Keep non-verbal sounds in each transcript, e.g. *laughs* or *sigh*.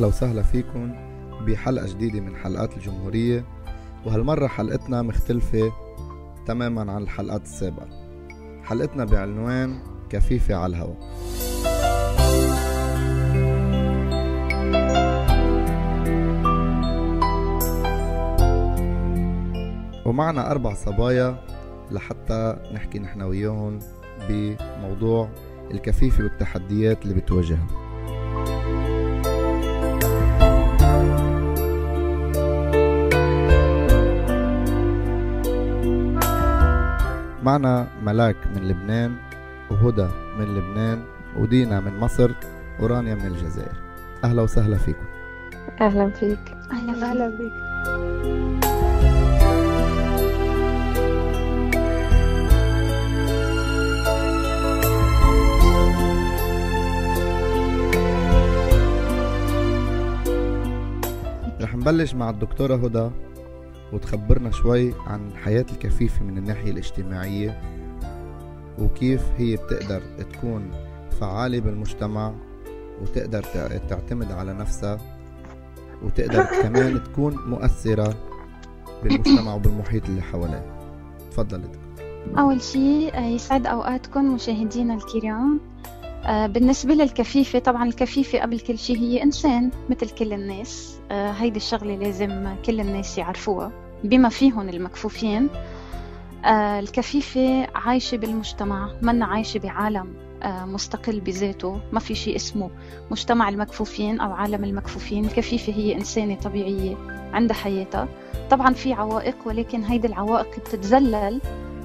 أهلا وسهلا فيكم بحلقة جديدة من حلقات الجمهورية. وهالمرة حلقتنا مختلفة تماما عن الحلقات السابقة. حلقتنا بعنوان كفيفة على الهواء ومعنا أربع صبايا لحتى نحكي نحن وياهم بموضوع الكفيفة والتحديات اللي بتواجهها معنا ملاك من لبنان وهدى من لبنان ودينا من مصر ورانيا من الجزائر. أهلا وسهلا فيكم. أهلا فيك. أهلا أهلا بك رح نبلش مع الدكتورة هدى. وتخبرنا شوي عن حياة الكفيفة من الناحية الاجتماعية وكيف هي بتقدر تكون فعالة بالمجتمع وتقدر تع- تعتمد على نفسها وتقدر *laughs* كمان تكون مؤثرة بالمجتمع وبالمحيط اللي حواليها تفضلي دكتور. أول شيء آه، يسعد أوقاتكم مشاهدينا الكرام بالنسبة للكفيفة طبعا الكفيفة قبل كل شيء هي إنسان مثل كل الناس. آه، هيدي الشغلة لازم كل الناس يعرفوها. بما فيهم المكفوفين آه، الكفيفة عايشة بالمجتمع منا عايشة بعالم آه، مستقل بذاته. ما في شيء اسمه مجتمع المكفوفين أو عالم المكفوفين. الكفيفة هي إنسانة طبيعية عندها حياتها. طبعا في عوائق ولكن هيدي العوائق بتتذلل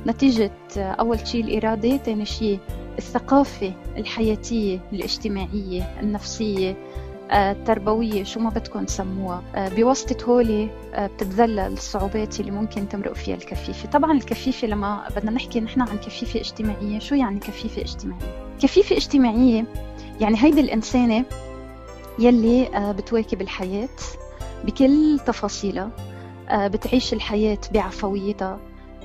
نتيجة أول شيء الإرادة ثاني شيء الثقافة الحياتية الاجتماعية النفسية آه، التربوية شو ما بدكم سموها. آه، بواسطة هولي آه، بتتذلل الصعوبات اللي ممكن تمرق فيها الكفيفة. طبعا الكفيفة لما بدنا نحكي نحن عن كفيفة اجتماعية شو يعني كفيفة اجتماعية؟ كفيفة اجتماعية يعني هيدي الإنسانة يلي بتواكب الحياة بكل تفاصيلها بتعيش الحياة بعفويتها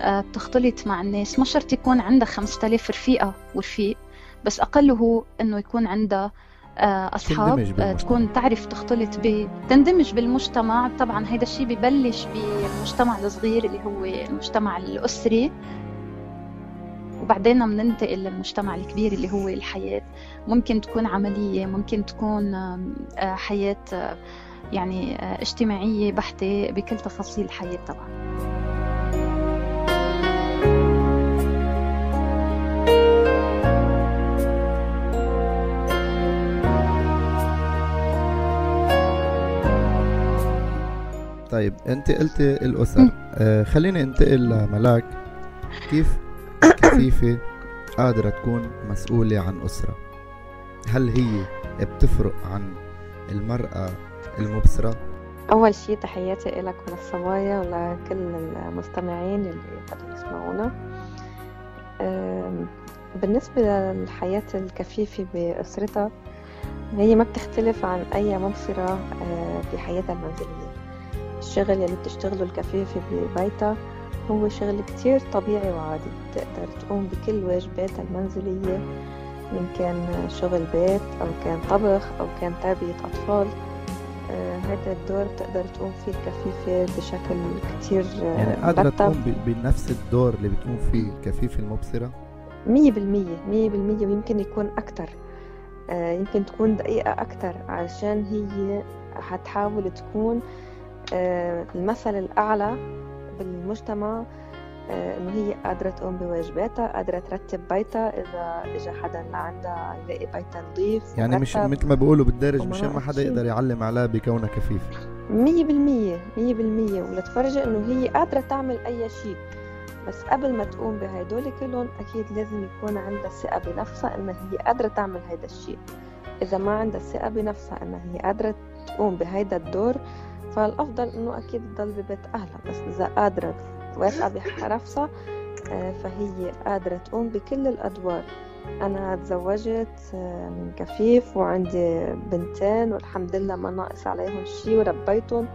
بتختلط مع الناس. ما شرط يكون عندها 5000 رفيقة ورفيق بس أقله إنه يكون عندها آه، أصحاب آه،. تكون تعرف تختلط ب تندمج بالمجتمع. طبعا هذا الشيء ببلش بالمجتمع الصغير اللي هو المجتمع الأسري وبعدين بننتقل للمجتمع الكبير اللي هو الحياة. ممكن تكون عملية ممكن تكون آه، حياة آه، يعني آه، اجتماعية بحتة بكل تفاصيل الحياة طبعا. طيب انت قلتي الأسر. آه خليني انتقل لملاك. كيف كفيفة قادرة تكون مسؤولة عن أسرة؟ هل هي بتفرق عن المرأة المبصرة؟ أول شيء تحياتي لك وللصبايا ولكل المستمعين اللي بدهم يسمعونا. بالنسبة للحياة الكفيفة بأسرتها هي ما بتختلف عن أي مبصرة بحياتها المنزلية. الشغل اللي بتشتغله الكفيفة ببيتها هو شغل كتير طبيعي وعادي بتقدر تقوم بكل واجباتها المنزلية من كان شغل بيت أو كان طبخ أو كان تربية أطفال. آه، هذا الدور بتقدر تقوم فيه الكفيفة بشكل كتير آه، يعني قادرة تقوم بنفس الدور اللي بتقوم فيه الكفيفة المبصرة؟ مية بالمية مية بالمية ويمكن يكون أكتر. آه، يمكن تكون دقيقة أكتر علشان هي حتحاول تكون المثل الأعلى بالمجتمع آه، إنه هي قادرة تقوم بواجباتها قادرة ترتب بيتها إذا إجا حدا لعندها يلاقي بيتها نظيف يعني مش. مثل ما بيقولوا بالدارج مشان ما حدا. يقدر يعلم عليها بكونها بالمية مية بالمية ولتفرجي إنه هي قادرة تعمل أي شيء بس قبل ما تقوم بهدول كلهم أكيد لازم يكون عندها ثقة بنفسها إنها هي قادرة تعمل هيدا الشيء إذا ما عندها ثقة بنفسها إنها هي قادرة تقوم بهيدا الدور فالأفضل إنه أكيد تضل ببيت أهلها بس إذا قادرة واثقة بنفسها آه، فهي قادرة تقوم بكل الأدوار. أنا تزوجت آه، من كفيف وعندي بنتين والحمد لله ما ناقص عليهم شي وربيتهم.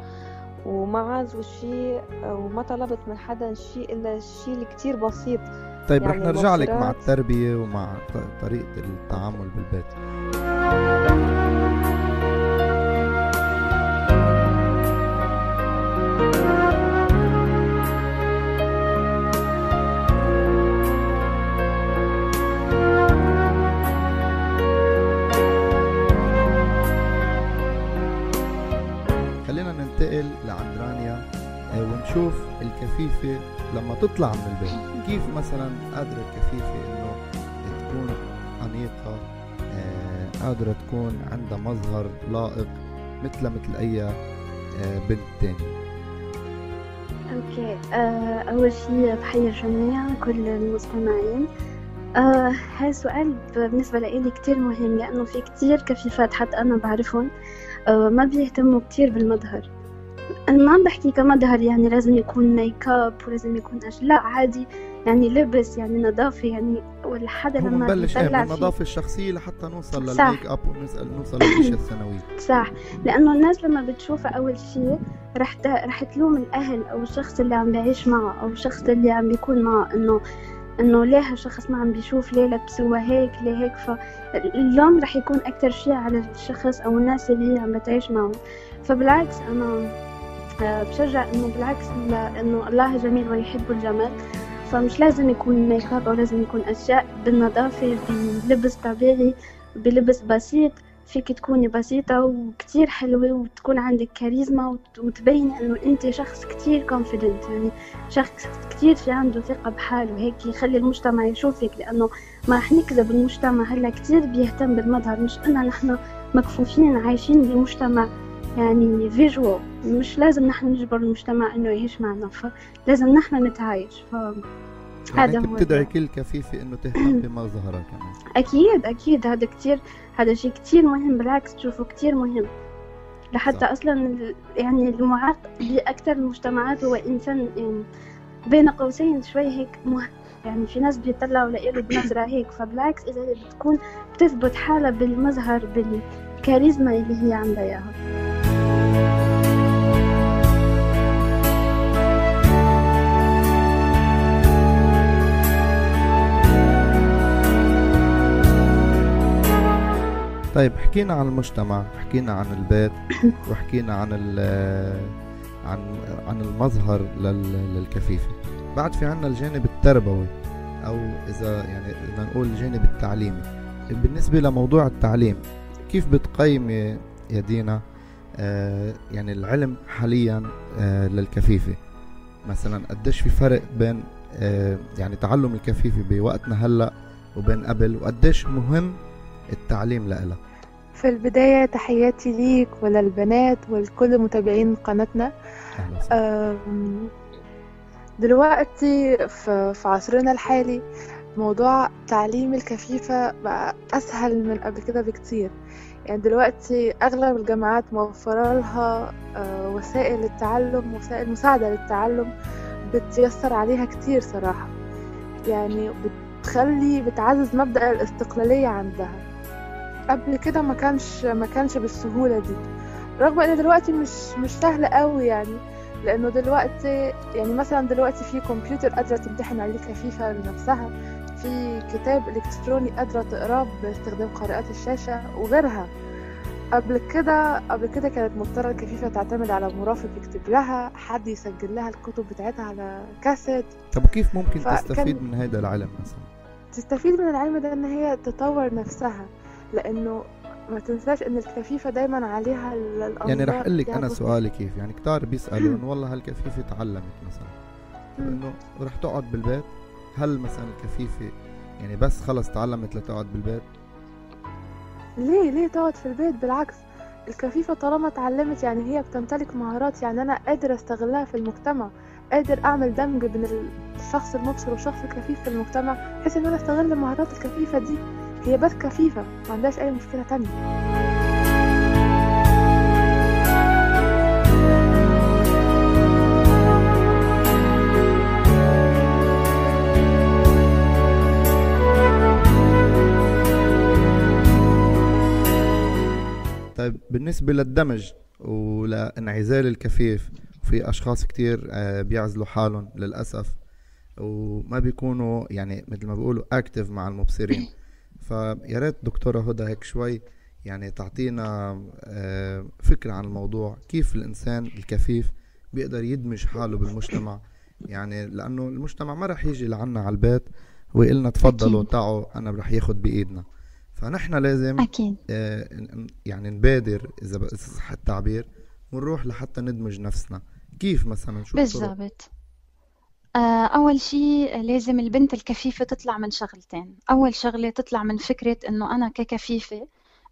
وما عازوا شي وما طلبت من حدا شي إلا الشي الكتير بسيط. طيب رح يعني نرجع لك مع التربية ومع طريقة التعامل بالبيت. تطلع من البيت. كيف مثلا قادرة الكفيفة إنه تكون أنيقة آه، قادرة تكون عندها مظهر لائق مثل مثل أي آه، بنت تاني أوكي آه، أول شيء بحيي الجميع كل المستمعين. آه هاي بالنسبة لي كتير مهم لأنه في كتير كفيفات حتى أنا بعرفهم آه ما بيهتموا كتير بالمظهر. أنا ما عم بحكي كمظهر يعني لازم يكون ميك اب ولازم يكون أش لا عادي يعني لبس يعني نظافة يعني ولا حدا لما نبلش إيه من النظافة الشخصية لحتى نوصل للميك اب ونسأل نوصل للأشياء *laughs* الثانوية صح. لأنه الناس لما بتشوفها أول شيء رح رح تلوم الأهل أو الشخص اللي عم بعيش معه أو الشخص اللي عم بيكون معه إنه إنه ليه هالشخص ما عم بيشوف ليه لبسوها هيك ليه هيك. فاللوم رح يكون أكتر شيء على الشخص أو الناس اللي هي عم بتعيش معه فبالعكس أنا بشجع إنه بالعكس إنه الله جميل ويحب الجمال. فمش لازم يكون ميك أب أو لازم يكون أشياء بالنظافة بلبس طبيعي بلبس بسيط. فيك تكوني بسيطة وكتير حلوة وتكون عندك كاريزما وتبين إنه أنت شخص كتير confident يعني شخص كتير في عنده ثقة بحاله. هيك يخلي المجتمع يشوفك لأنه ما رح نكذب المجتمع هلأ كتير بيهتم بالمظهر. مش انا نحن مكفوفين عايشين بمجتمع يعني فيجوال مش لازم نحن نجبر المجتمع إنه يعيش معنا فلازم نحن نتعايش ف هذا هو بتدعي كل كفيفة إنه تهتم بمظهرها كمان. أكيد أكيد. هذا كتير هذا شيء كتير مهم بالعكس تشوفه كتير مهم. لحتى صح. أصلا يعني المعاق باكثر المجتمعات هو إنسان يعني بين قوسين شوي هيك مهم يعني في ناس بيطلعوا لإله بنظرة هيك. فبالعكس إذا بتكون بتثبت حالها بالمظهر بالكاريزما اللي هي عندها إياها. طيب حكينا عن المجتمع حكينا عن البيت *coughs* وحكينا عن عن عن المظهر للكفيفة. بعد في عنا الجانب التربوي أو إذا يعني بدنا نقول الجانب التعليمي. بالنسبة لموضوع التعليم كيف بتقيمي يا دينا آه يعني العلم حاليا آه للكفيفة؟ مثلا قديش في فرق بين آه يعني تعلم الكفيفة بوقتنا هلأ وبين قبل وقديش مهم التعليم لها في البداية تحياتي ليك وللبنات ولكل متابعين قناتنا. دلوقتي في عصرنا الحالي موضوع تعليم الكفيفة بقى أسهل من قبل كده بكتير. يعني دلوقتي أغلب الجامعات موفرة لها آه، وسائل للتعلم وسائل مساعدة للتعلم بتيسر عليها كتير صراحة. يعني بتخلي بتعزز مبدأ الاستقلالية عندها. قبل كده ما كانش ما كانش بالسهولة دي. رغم إن دلوقتي مش مش سهل قوي يعني لأنه دلوقتي يعني مثلا دلوقتي في كمبيوتر قادرة تمتحن عليه كفيفة لنفسها في كتاب إلكتروني قادرة تقرأه باستخدام قارئات الشاشة وغيرها. قبل كده قبل كده كانت مضطرة الكفيفة تعتمد على مرافق يكتب لها حد يسجل لها الكتب بتاعتها على كاسيت. طب كيف ممكن تستفيد من هذا العلم مثلا؟ تستفيد من العلم ده إن هي تطور نفسها. لأنه ما تنساش إن الكفيفة دايما عليها الأنظار يعني رح أقول لك أنا سؤالي كيف؟ يعني كتار بيسألوا إنه والله هالكفيفة تعلمت مثلا. إنه رح تقعد بالبيت؟ هل مثلا الكفيفة يعني بس خلص تعلمت لتقعد بالبيت؟ ليه؟ ليه تقعد في البيت؟ بالعكس الكفيفة طالما اتعلمت يعني هي بتمتلك مهارات يعني أنا قادر أستغلها في المجتمع. قادر أعمل دمج بين الشخص المبصر والشخص الكفيف في المجتمع بحيث إن أنا أستغل مهارات الكفيفة دي. هي بس كفيفة ما عندهاش أي مشكلة تانية. طيب بالنسبة للدمج ولانعزال الكفيف في أشخاص كتير آه، بيعزلوا حالهم للأسف وما بيكونوا يعني مثل ما بيقولوا اكتف مع المبصرين. فيا ريت دكتورة هدى هيك شوي يعني تعطينا آه، فكرة عن الموضوع كيف الإنسان الكفيف بيقدر يدمج حاله بالمجتمع؟ يعني لأنه المجتمع ما رح يجي لعنا على البيت ويقول لنا تفضلوا تعوا أنا رح ياخد بإيدنا. فنحن لازم أكيد. آه، يعني نبادر إذا صح التعبير ونروح لحتى ندمج نفسنا. كيف مثلا شو بالضبط. أول شيء لازم البنت الكفيفة تطلع من شغلتين. أول شغلة تطلع من فكرة إنه أنا ككفيفة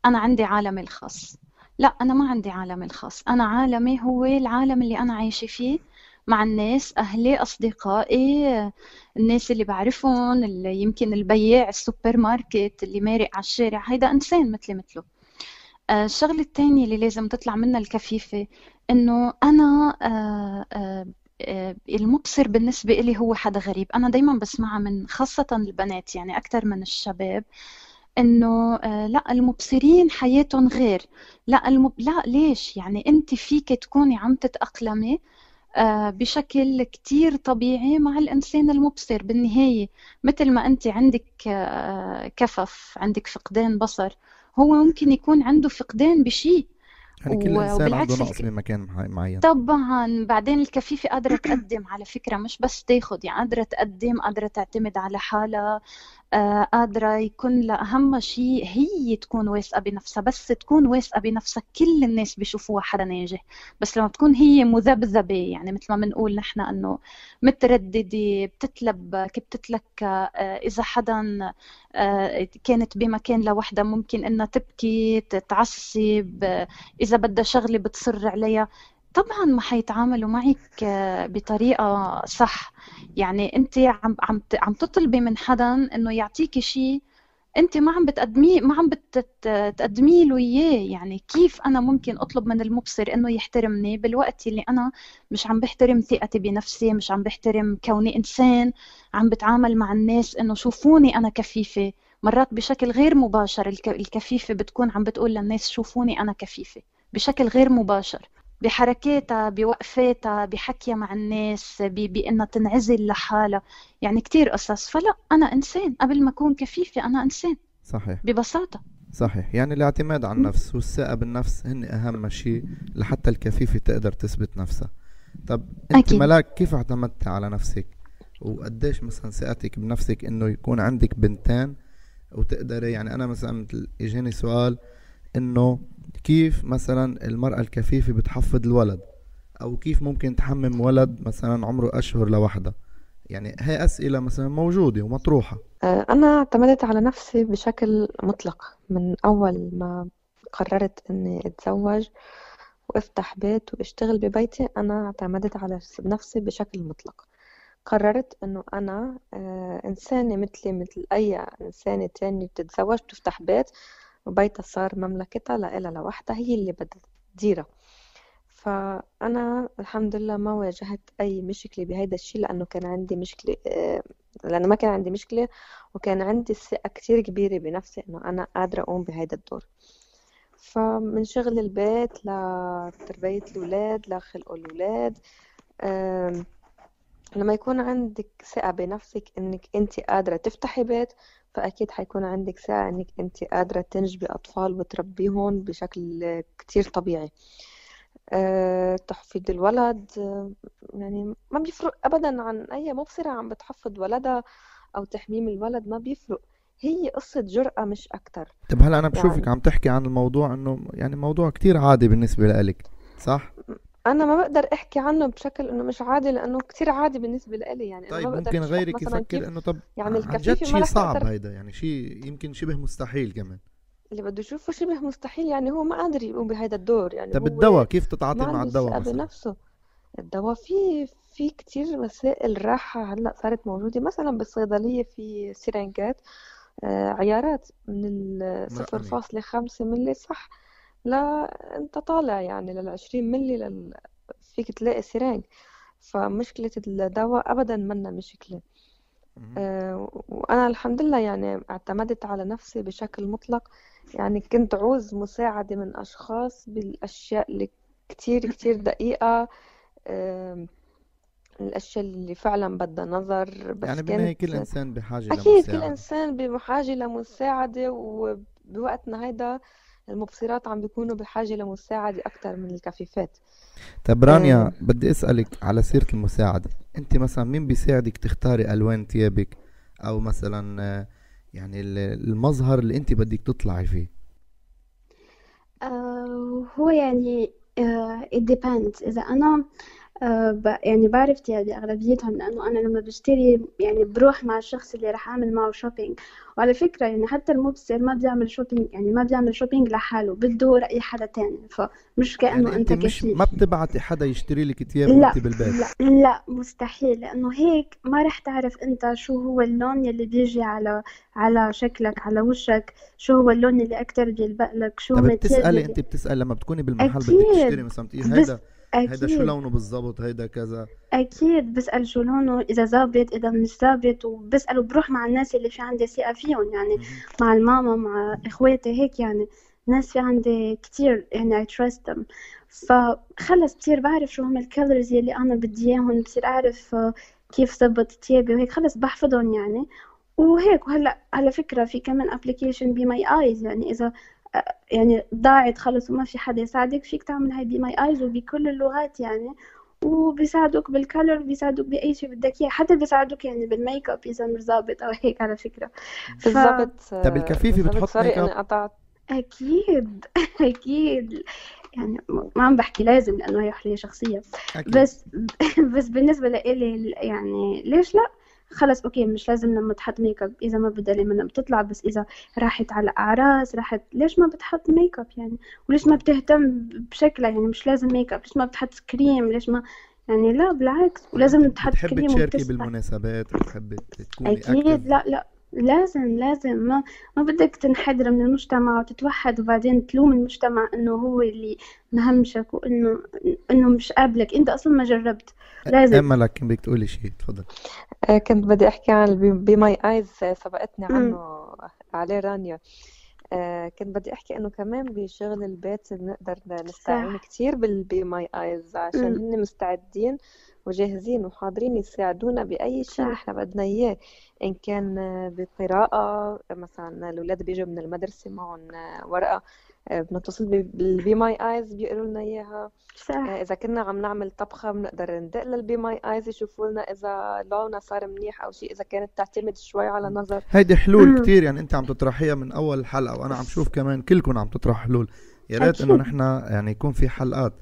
أنا عندي عالمي الخاص. لا أنا ما عندي عالمي الخاص. أنا عالمي هو العالم اللي أنا عايشة فيه مع الناس أهلي أصدقائي الناس اللي بعرفهم اللي يمكن البياع السوبر ماركت اللي مارق على الشارع. هيدا إنسان مثلي مثله. آه، الشغلة الثانية اللي لازم تطلع منها الكفيفة إنه أنا آه، آه، المبصر بالنسبة إلي هو حدا غريب. أنا دايما بسمعها من خاصة البنات يعني أكثر من الشباب إنه لا المبصرين حياتهم غير. لا المب... لا ليش؟ يعني أنت فيك تكوني عم تتأقلمي آه، بشكل كتير طبيعي مع الإنسان المبصر. بالنهاية مثل ما أنت عندك آه، كفف عندك فقدان بصر هو ممكن يكون عنده فقدان بشيء. يعني كل إنسان عنده نقص بمكان معين. طبعا بعدين الكفيفة قادرة تقدم على فكرة مش بس تاخد يعني قادرة تقدم قادرة تعتمد على حالها آه، قادرة يكون لها أهم شيء هي تكون واثقة بنفسها بس تكون واثقة بنفسها كل الناس بيشوفوها حدا ناجح. بس لما تكون هي مذبذبة يعني مثل ما بنقول نحن إنه مترددة بتتلب بتتلك آه، إذا حدا آه، كانت بمكان لوحدها ممكن إنها تبكي تتعصب إذا بدها شغلة بتصر عليها. طبعا ما حيتعاملوا معك بطريقة صح. يعني أنت عم عم عم تطلبي من حدا إنه يعطيكي شيء أنت ما عم بتقدميه ما عم بتقدمي له إياه. يعني كيف أنا ممكن أطلب من المبصر إنه يحترمني؟ بالوقت اللي أنا مش عم بحترم ثقتي بنفسي مش عم بحترم كوني إنسان عم بتعامل مع الناس إنه شوفوني أنا كفيفة. مرات بشكل غير مباشر الكفيفة بتكون عم بتقول للناس شوفوني أنا كفيفة. بشكل غير مباشر. بحركاتها بوقفاتها بحكيها مع الناس بأنها تنعزل لحالها. يعني كتير قصص. فلا أنا إنسان. قبل ما أكون كفيفة أنا إنسان. صحيح. ببساطة. صحيح. يعني الاعتماد على النفس والثقة بالنفس هن أهم شيء لحتى الكفيفة تقدر تثبت نفسها. طب أنت أكيد. ملاك كيف اعتمدتي على نفسك؟ وقديش مثلا ثقتك بنفسك إنه يكون عندك بنتين؟ وتقدري يعني أنا مثلا إجاني سؤال إنه كيف مثلا المرأة الكفيفة بتحفظ الولد؟ أو كيف ممكن تحمم ولد مثلا عمره أشهر لوحدة يعني هي أسئلة مثلا موجودة ومطروحة. آه، أنا اعتمدت على نفسي بشكل مطلق. من أول ما قررت إني أتزوج وأفتح بيت وأشتغل ببيتي أنا اعتمدت على نفسي بشكل مطلق. قررت إنه أنا آه، إنسانة مثلي مثل أي إنسانة تانية بتتزوج بتفتح بيت وبيتها صار مملكتها لإلها لوحدها هي اللي بدها تديرها. فأنا الحمد لله ما واجهت أي مشكلة بهيدا الشيء لأنه كان عندي مشكلة آه، لأنه ما كان عندي مشكلة وكان عندي ثقة كتير كبيرة بنفسي إنه أنا قادرة أقوم بهيدا الدور. فمن شغل البيت لتربية الأولاد لخلق الأولاد لما يكون عندك ثقة بنفسك إنك أنت قادرة تفتحي بيت فأكيد حيكون عندك ساعة إنك أنت قادرة تنجبي أطفال وتربيهم بشكل كتير طبيعي. أه تحفيظ الولد يعني ما بيفرق أبدا عن أي مبصرة عم بتحفظ ولدها أو تحميم الولد ما بيفرق. هي قصة جرأة مش أكتر. طب هلأ أنا بشوفك يعني... عم تحكي عن الموضوع إنه يعني موضوع كتير عادي بالنسبة لإلك صح؟ أنا ما بقدر أحكي عنه بشكل إنه مش عادي لأنه كثير عادي بالنسبة لي يعني. طيب أنا ما ممكن غيرك يفكر إنه طب يعني عن جد شيء صعب هيدا يعني شيء يمكن شبه مستحيل كمان. اللي بده يشوفه شبه مستحيل يعني هو ما قادر يقوم بهذا الدور يعني طب الدواء كيف تتعاطي مع الدواء مثلا؟ بنفسه الدواء في في كثير وسائل راحة هلأ صارت موجودة مثلا بالصيدلية في سيرنجات آه عيارات من ال 0.5 ملي صح. لا أنت طالع يعني لل 20 ملي لل... فيك تلاقي سيرانج. فمشكلة الدواء أبدا منا مشكلة. أه وأنا الحمد لله يعني اعتمدت على نفسي بشكل مطلق. يعني كنت عوز مساعدة من أشخاص بالأشياء اللي كتير *laughs* كتير دقيقة. أه الأشياء اللي فعلا بدها نظر بس يعني بالنهاية كل إنسان بحاجة أكيد لمساعدة. كل إنسان بحاجة لمساعدة وبوقتنا هيدا المبصرات عم بيكونوا بحاجة لمساعدة أكثر من الكفيفات. طب رانيا آه. بدي أسألك على سيرة المساعدة. أنت مثلا مين بيساعدك تختاري ألوان ثيابك؟ أو مثلا آه، يعني المظهر اللي أنت بدك تطلعي فيه. آه هو يعني آه it depends. إذا أنا آه يعني بعرف تيابي أغلبيتهم لأنه أنا لما بشتري يعني بروح مع الشخص اللي رح أعمل معه shopping وعلى فكرة يعني حتى المبصر ما بيعمل shopping يعني ما بيعمل shopping لحاله بده رأي حدا تاني. فمش يعني أنت أنت مش ما بتبعتي حدا يشتري لك ثياب وأنت بالبيت؟ لا لا مستحيل. لأنه هيك ما رح تعرف أنت شو هو اللون يلي بيجي على على شكلك على وشك. شو هو اللون اللي أكتر بيلبق لك شو طب اللي أنت بتسأل لما بتكوني بالمحل بدك تشتري مثلا بس هيدا شو لونه بالضبط؟ هيدا كذا. أكيد بسأل شو لونه إذا ظابط إذا مش ظابط وبسأل وبروح مع الناس اللي في عندي ثقة فيهم يعني. مع الماما مع إخواتي هيك يعني. ناس في عندي كتير يعني I trust them. فخلص بصير بعرف شو هم الكالرز يلي أنا بدي إياهم بصير أعرف آه، كيف ظبط تيابي وهيك. خلص بحفظهم يعني. وهيك وهلأ على فكرة في كمان application Be My Eyes يعني آه، يعني ضاعت خلص وما في حدا يساعدك فيك تعمل هاي Be My Eyes وبكل اللغات يعني. وبيساعدوك بال color بيساعدوك بأي شيء بدك إياه حتى بيساعدوك يعني بالميك اب إذا مش ظابط أو هيك على فكرة. ف بالضبط. طب الكفيفي بالضبط. بتحط ميك اب قطعت. أكيد. *laughs* أكيد. يعني ما عم بحكي لازم لأنه هي حرية شخصية. أكيد. بس *laughs* بس بالنسبة لإلي يعني ليش لا؟ خلص okay مش لازم لما تحط ميك اب إذا ما بدها لما بتطلع بس إذا راحت على أعراس راحت ليش ما بتحط ميك اب يعني؟ وليش ما بتهتم بشكلها؟ يعني مش لازم ميك اب ليش ما بتحط كريم ليش ما يعني لا بالعكس ولازم تحط كريم تشاركي وبتسبح بالمناسبات بتحبي تكوني أكيد active لا لا. لازم لازم. ما ما بدك تنحدر من المجتمع وتتوحد وبعدين تلوم المجتمع إنه هو اللي مهمشك وإنه إنه مش قابلك. أنت أصلا ما جربت. لازم. امل كان بدك تقولي شيء تفضل. آه، كنت بدي أحكي عن Be My Eyes سبقتني عنه عليه رانيا. آه، كنت بدي أحكي إنه كمان بشغل البيت بنقدر نستعين صح. كتير بال Be My Eyes عشان هن مستعدين وجاهزين وحاضرين يساعدونا بأي شيء صح. نحن بدنا إياه. إن كان بقراءة مثلا الأولاد بيجوا من المدرسة معهم ورقة بنتصل بال Be My Eyes بيقروا لنا إياها. صح. آه، إذا كنا عم نعمل طبخة بنقدر ندق لل Be My Eyes يشوفوا لنا إذا لونها صار منيح أو شيء إذا كانت تعتمد شوي على نظر. هيدي حلول كتير يعني أنت عم تطرحيها من أول الحلقة وأنا عم شوف كمان كلكم عم تطرحوا حلول. يا ريت إنه نحن يعني يكون في حلقات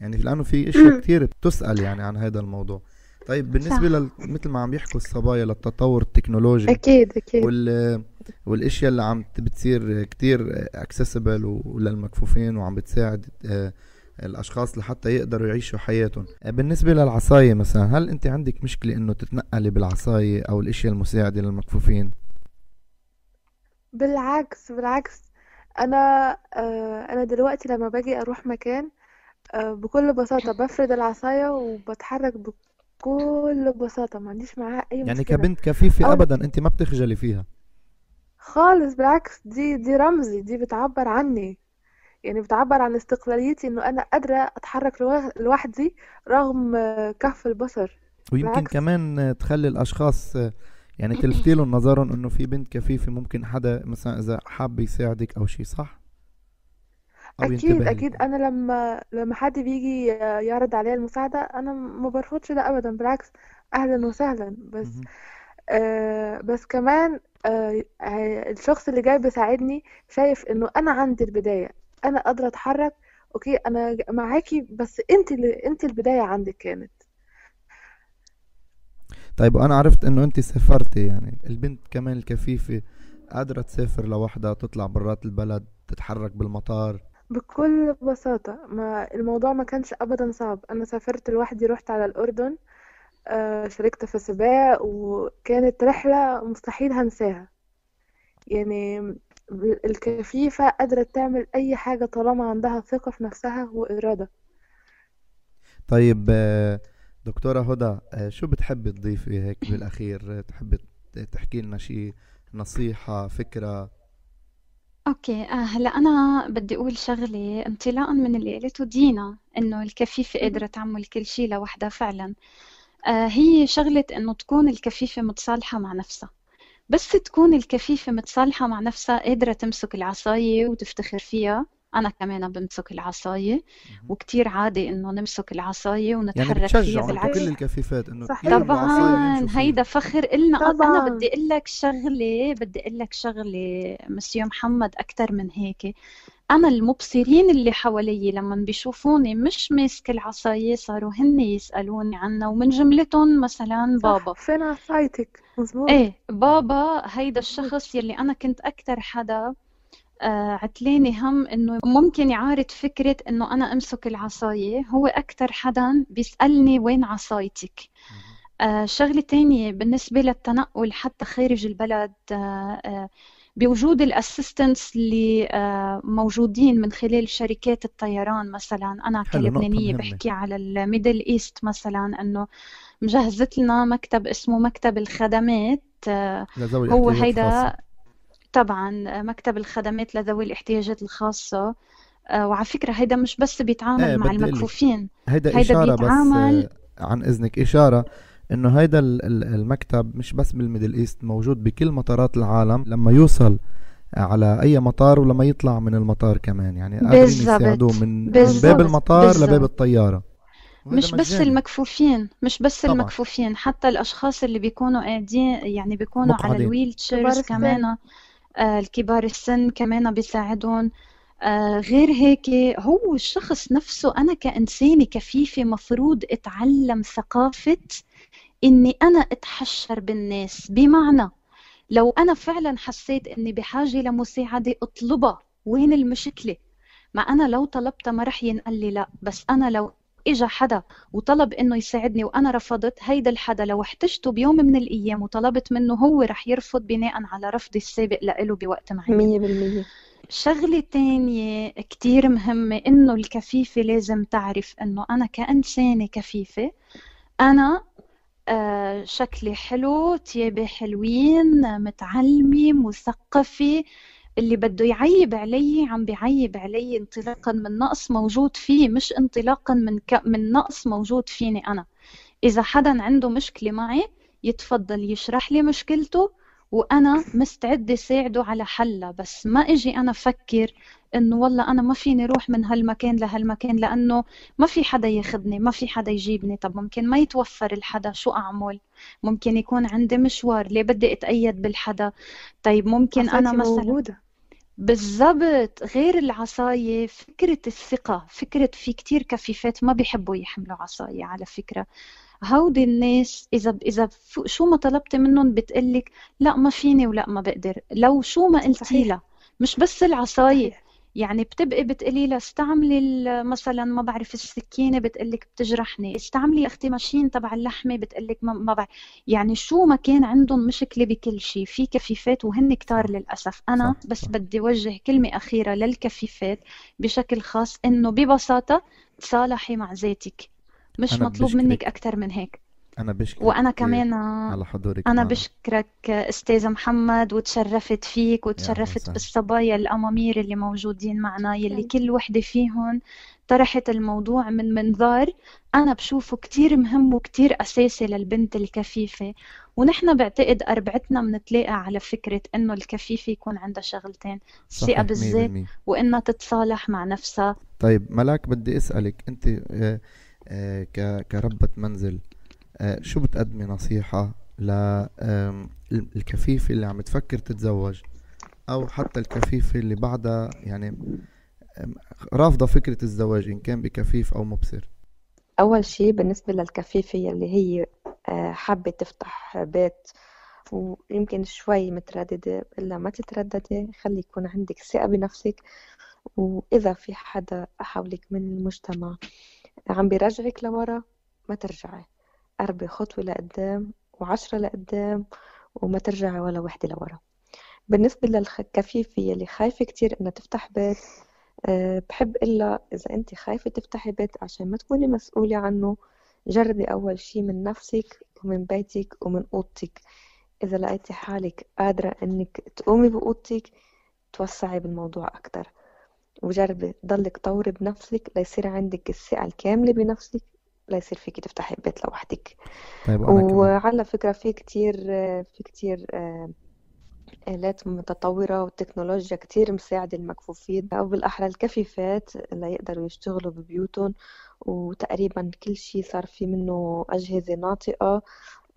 يعني لأنه في إشياء كتير بتسأل يعني عن هذا الموضوع. طيب بالنسبة لل... مثل ما عم يحكوا الصبايا للتطور التكنولوجي أكيد أكيد. وال والإشياء اللي عم بتصير كتير اكسسبل وللمكفوفين وعم بتساعد آه، الأشخاص لحتى يقدروا يعيشوا حياتهم. آه، بالنسبة للعصاية مثلا هل أنت عندك مشكلة إنه تتنقلي بالعصاية أو الإشياء المساعدة للمكفوفين؟ بالعكس بالعكس. أنا آه، أنا دلوقتي لما باجي أروح مكان بكل بساطة بفرد العصاية وبتحرك بكل بساطة ما عنديش معاها أي يعني مشكلة. كبنت كفيفة أو ابدا أنت ما بتخجلي فيها. خالص بالعكس دي دي رمزي دي بتعبر عني. يعني بتعبر عن استقلاليتي إنه أنا قادرة أتحرك لوا- لوحدي رغم آه، كف البصر. ويمكن بالعكس. كمان آه، تخلي الأشخاص آه، يعني تلفتي لهم نظرهم إنه في بنت كفيفة ممكن حدا مثلا إذا حاب يساعدك أو شيء صح؟ أو أكيد ينتبه أكيد. لك أنا لما لما حد بيجي يعرض عليا المساعدة أنا ما برفضش ده أبدا بالعكس أهلا وسهلا. بس. آه بس كمان آه الشخص اللي جاي بيساعدني شايف إنه أنا عندي البداية. أنا قادرة أتحرك. أوكي أنا ج- معاكي بس أنت اللي أنت البداية عندك كانت. طيب وأنا عرفت إنه أنت سافرتي يعني البنت كمان الكفيفة قادرة تسافر لوحدها تطلع برات البلد تتحرك بالمطار. بكل بساطة ما الموضوع ما كانش أبدا صعب. أنا سافرت لوحدي رحت على الأردن آه شاركت في سباق وكانت رحلة مستحيل هنساها. يعني الكفيفة قادرة تعمل أي حاجة طالما عندها ثقة في نفسها وإرادة. طيب آه، دكتورة هدى آه، شو بتحبي تضيفي هيك بالأخير؟ تحبي تحكي لنا شيء نصيحة فكرة؟ أوكي. آه هلا أنا بدي أقول شغله انطلاقا من اللي قالته دينا إنه الكفيفة قادرة تعمل كل شيء لوحدها فعلا. آه هي شغلة إنه تكون الكفيفة متصالحة مع نفسها. بس تكون الكفيفة متصالحة مع نفسها قادرة تمسك العصاية وتفتخر فيها. أنا كمان بمسك العصاية. وكتير عادي إنه نمسك العصاية يعني ونتحرك فيها بتشجعوا أنتوا بالعكس. كل الكفيفات إنه طبعا هيدا فيها فخر أنا طبعا. بدي أقول لك شغلة بدي أقول لك شغلة مسيو محمد أكتر من هيك. أنا المبصرين اللي حوالي لما بيشوفوني مش ماسكة العصاية صاروا هن يسألوني عنها ومن جملتهم مثلا بابا. صح فين عصايتك؟ مزبوط. إيه بابا هيدا الشخص يلي أنا كنت أكتر حدا عتلاني هم إنه ممكن يعارض فكرة إنه أنا أمسك العصاية. هو أكتر حدا بيسألني وين عصايتك. آه، شغلة تانية بالنسبة للتنقل حتى خارج البلد آه، آه، بوجود ال assistants اللي آه، موجودين من خلال شركات الطيران مثلا. أنا مهمة. بحكي على ال Middle East مثلا إنه مجهزت لنا مكتب اسمه مكتب الخدمات. آه، هو هيدا طبعا مكتب الخدمات لذوي الاحتياجات الخاصة. آه، وعلى فكرة هيدا مش بس بيتعامل إيه مع المكفوفين هيدا هيدا إشارة بس بيتعامل آه، عن إذنك. إشارة إنه هيدا ال- ال- المكتب مش بس بالميدل إيست موجود بكل مطارات العالم. لما يوصل على أي مطار ولما يطلع من المطار كمان. يعني يساعدوه من من باب المطار لباب بالضبط. الطيارة. وهذا مش بس المكفوفين مش بس طبعا. المكفوفين حتى الأشخاص اللي بيكونوا قاعدين يعني بيكونوا على مقعدين. الويل كبار تشيرز كمان. آه، الكبار السن كمان بيساعدون. آه، غير هيك هو الشخص نفسه أنا كإنسانة كفيفة مفروض أتعلم ثقافة إني أنا أتحشر بالناس. بمعنى لو أنا فعلا حسيت إني بحاجة لمساعدة أطلبها. وين المشكلة؟ ما أنا لو طلبتها ما رح ينقال لي لا. بس أنا لو إجا حدا وطلب إنه يساعدني وأنا رفضت هيدا الحدا لو احتجته بيوم من الأيام وطلبت منه هو رح يرفض بناء على رفضي السابق لإله بوقت معين. مية بالمية. شغلة تانية كتير مهمة إنه الكفيفة لازم تعرف إنه أنا كإنسانة كفيفة أنا آه، شكلي حلو تيابي حلوين متعلمة مثقفة اللي بده يعيب علي عم بيعيب علي انطلاقا من نقص موجود فيه مش انطلاقا من ك... من نقص موجود فيني أنا. إذا حدا عنده مشكلة معي يتفضل يشرح لي مشكلته وأنا مستعدة ساعده على حلها. بس ما إجي أنا فكر إنه والله أنا ما فيني روح من هالمكان لهالمكان لأنه ما في حدا ياخدني ما في حدا يجيبني. طب ممكن ما يتوفر الحدا شو أعمل؟ ممكن يكون عندي مشوار ليه بدي أتأيد بالحدا؟ طيب ممكن أنا عصايتي مثلا موجودة. بالضبط غير العصاية فكرة الثقة فكرة في كتير كفيفات ما بيحبوا يحملوا عصاية على فكرة. هودي الناس إذا إذا شو ما طلبتي منهم بتقلك لا ما فيني ولا ما بقدر. لو شو ما قلتي لها مش بس العصاية صحيح. يعني بتبقي بتقولي لها استعملي مثلا ما بعرف السكينة بتقلك بتجرحني استعملي أختي ماشين تبع اللحمة بتقلك ما, ما بعرف. يعني شو ما كان عندهم مشكلة بكل شيء في كفيفات وهن كتار صح للأسف. أنا صح بس بدي وجه كلمة أخيرة للكفيفات بشكل خاص إنه ببساطة تصالحي مع ذاتك. مش مطلوب منك أكتر من هيك. أنا بشكرك وأنا كتير كمان على حضورك أنا معنا. بشكرك أستاذ محمد وتشرفت فيك وتشرفت بالصبايا الأمامير اللي موجودين معنا يلي. كل وحدة فيهم طرحت الموضوع من منظار أنا بشوفه كتير مهم وكتير أساسي للبنت الكفيفة. ونحن بعتقد أربعتنا بنتلاقى على فكرة إنه الكفيفة يكون عندها شغلتين مية بالذات وإنها تتصالح مع نفسها. طيب ملاك بدي أسألك أنت آه، آه، ك- كربة منزل شو بتقدمي نصيحة للكفيفة اللي عم تفكر تتزوج؟ أو حتى الكفيفة اللي بعدها يعني رافضة فكرة الزواج إن كان بكفيف أو مبصر؟ أول شي بالنسبة للكفيفة يلي هي آه، حابة تفتح بيت ويمكن شوي مترددة إلا ما تترددي خلي يكون عندك ثقة بنفسك. وإذا في حدا حولك من المجتمع عم بيرجعك لورا ما ترجعي. قربي خطوة لقدام وعشرة لقدام وما ترجعي ولا وحدة لورا. بالنسبة للكفيفة يلي خايفة كتير إنها تفتح بيت أه بحب إلا إذا أنت خايفة تفتحي بيت عشان ما تكوني مسؤولة عنه. جربي أول شي من نفسك ومن بيتك ومن أوضتك. إذا لقيتي حالك قادرة إنك تقومي بأوضتك توسعي بالموضوع أكتر. وجربي ضلك طوري بنفسك ليصير عندك الثقة الكاملة بنفسك. ليصير فيكي تفتحي بيت لوحدك. طيب وعلى فكرة في كتير في كتير آه، آلات متطورة والتكنولوجيا كتير مساعدة المكفوفين. أو بالأحرى الكفيفات ليقدروا يشتغلوا ببيوتهم. وتقريبا كل شي صار في منه أجهزة ناطقة.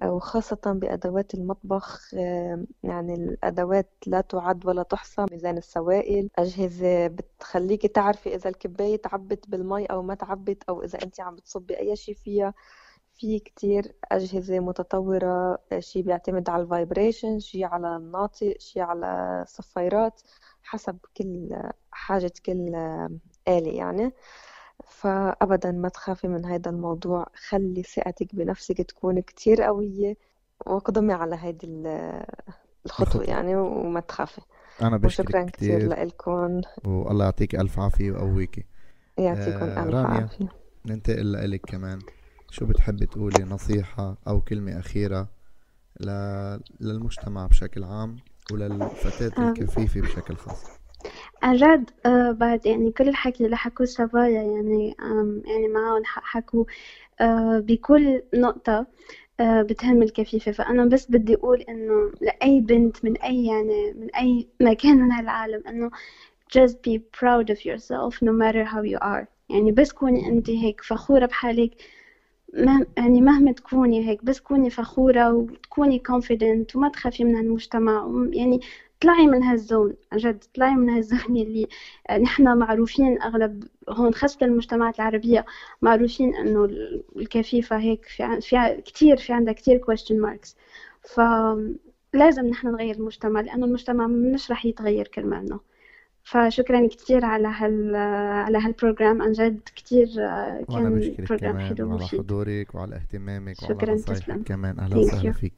وخاصة بأدوات المطبخ يعني الأدوات لا تعد ولا تحصى ميزان السوائل. أجهزة بتخليك تعرفي إذا الكباية تعبت بالمي أو ما تعبت أو إذا أنت عم بتصبي أي شيء فيها. في كتير أجهزة متطورة شيء بيعتمد على الفايبريشن شيء على الناطق شيء على صفيرات حسب كل حاجة كل آلة يعني. فأبدا ما تخافي من هذا الموضوع. خلي ثقتك بنفسك تكون كتير قوية واقدمي على هيدي الخطوة يعني وما تخافي. أنا بشكرك وشكرا كتير كتير. لكم والله يعطيك ألف عافية ويقويكي. يعطيكم آه، ألف رانيا. عافية. ننتقل لإلك كمان. شو بتحبي تقولي؟ نصيحة أو كلمة أخيرة ل... للمجتمع بشكل عام وللفتاة آه. الكفيفة بشكل خاص. عن جد آه بعد يعني كل الحكي اللي حكوه صبايا يعني يعني معاهم ح- حكوا آه بكل نقطة آه بتهم الكفيفة. فأنا بس بدي أقول إنه لأي بنت من أي يعني من أي مكان من هالعالم إنه just be proud of yourself no matter how you are. يعني بس كوني أنت هيك فخورة بحالك مه يعني مهما تكوني هيك بس كوني فخورة وتكوني confident وما تخافي من هالمجتمع. يعني اطلعي من هالزون عن جد اطلعي من هالزون *laughs* اللي نحن معروفين أغلب هون خاصة المجتمعات العربية معروفين ال- الكفيفة هيك في في كتير في عندها كتير question marks. فلازم نحن نغير المجتمع لأنه المجتمع مش رح يتغير كرمالنا فشكرا كتير على هال *hesitation* على هال program عن جد كتير آه، كان program حلو وعلى حضورك وعلى اهتمامك شكراً، وعلى نصايحك تسلم. كمان. Thank وسهلا. فيك.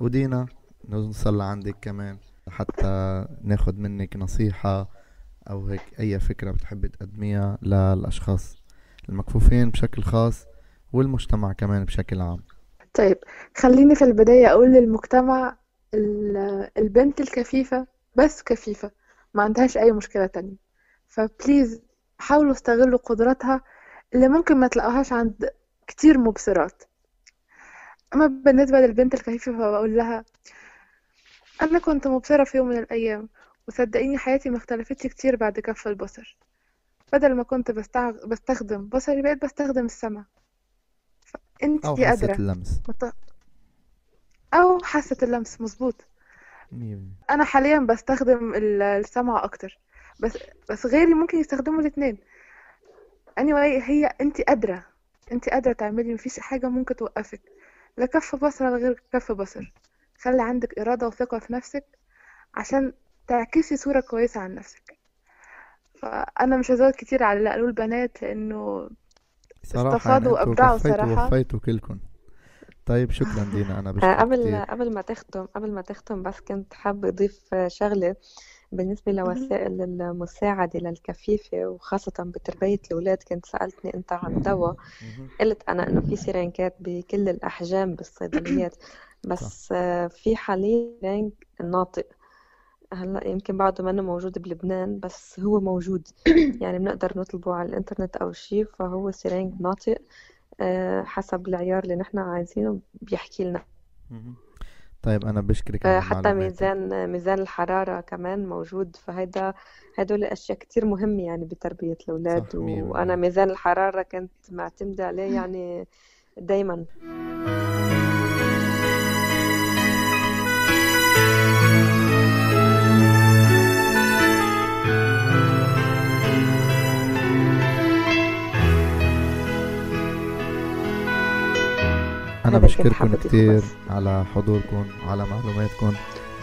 ودينا نوصل لعندك كمان. حتى ناخد منك نصيحة أو هيك أي فكرة بتحبي تقدميها للأشخاص المكفوفين بشكل خاص والمجتمع كمان بشكل عام. طيب خليني في البداية أقول للمجتمع ال- البنت الكفيفة بس كفيفة ما عندهاش أي مشكلة تانية. فبليز حاولوا استغلوا قدراتها اللي ممكن ما تلاقوهاش عند كتير مبصرات. أما بالنسبة للبنت الكفيفة فبقول لها أنا كنت مبصرة في يوم من الأيام وصدقيني حياتي ما اختلفتش كتير بعد كف البصر. بدل ما كنت بستع... بستخدم بصري بقيت بستخدم السمع. فأنت أو حاسة قادرة اللمس. مت- أو حاسة اللمس مظبوط. أنا حاليا بستخدم ال- السمع أكتر. بس بس غيري ممكن يستخدموا الاتنين. Anyway هي أنت قادرة أنت قادرة تعملي مفيش حاجة ممكن توقفك. لا كف بصر ولا غير كف بصر. خلي عندك إرادة وثقة في نفسك عشان تعكسي صورة كويسة عن نفسك. فأنا مش هزود كتير على اللي قالوه البنات لأنه صراحة استفادوا يعني وأبدعوا صراحة. ووفيتوا كلكم. طيب شكرا دينا أنا آه، بشكرك قبل كتير. قبل ما تختم قبل ما تختم بس كنت حابة أضيف شغلة بالنسبة لوسائل المساعدة للكفيفة وخاصة بتربية الأولاد. كنت سألتني أنت عن دواء. قلت أنا إنه في سيرينكات بكل الأحجام بالصيدليات. بس آه، في حاليا سيرينك ناطق هلأ يمكن بعده منه موجود بلبنان بس هو موجود. *coughs* يعني بنقدر نطلبه على الإنترنت أو شيء فهو سيرينك ناطق آه، حسب العيار اللي نحن عايزينه بيحكي لنا. طيب أنا بشكرك آه، على حتى ميزان ميزان الحرارة كمان موجود فهيدا هدول أشياء كتير مهمة يعني بتربية الأولاد صح، مية وأنا بالمية. ميزان الحرارة كنت معتمدة عليه يعني دايما. كنت بشكركم كتير. على حضوركم وعلى معلوماتكم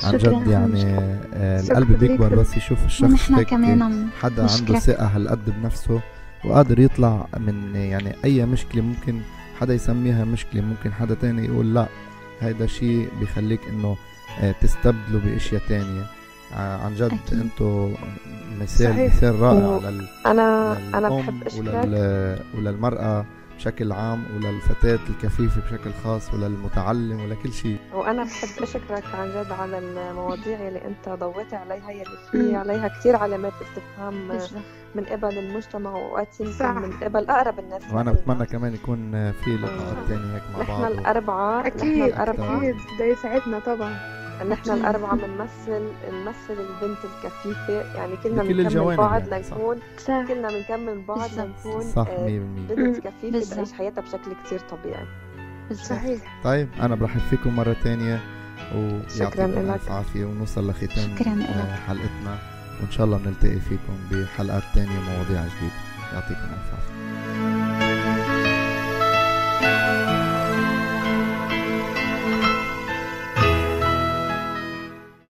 عن جد يعني. آه، القلب بيكبر. بس يشوف الشخص هيك كمان عم حدا عنده. ثقة هالقد بنفسه وقادر يطلع من يعني أي مشكلة ممكن حدا يسميها مشكلة ممكن حدا تاني يقول لا هيدا شيء بيخليك إنه آه، تستبدله بأشياء تانية آه، عن جد. أنتو مثال. مثال رائع لل أنا أنا للأم بحب أشكرك ولل... وللمرأة بشكل عام وللفتاة الكفيفة بشكل خاص وللمتعلم ولكل شيء وأنا بحب أشكرك عن جد على المواضيع اللي أنت ضويت عليها يلي في عليها كتير علامات استفهام. من قبل المجتمع وأوقات يمكن. من قبل أقرب الناس وأنا. بتمنى كمان يكون في لقاءات آه. تانية هيك مع نحن بعض و... الأربعة نحن أكيد الأربعة أكيد ده يسعدنا طبعا نحن الأربعة بنمثل نمثل البنت الكفيفة يعني كلنا بنكمل بعض يعني،. لنكون صح كلنا بنكمل بعض. لنكون صح 100% آه، بنت كفيفة بالضبط. تعيش حياتها بشكل كتير طبيعي صحيح طيب أنا برحب فيكم مرة تانية شكراً ويعطيكم لك. ألف عافية ونوصل لختام شكراً لك. آه، حلقتنا وإن شاء الله بنلتقي فيكم بحلقات تانية ومواضيع جديدة يعطيكم ألف عافية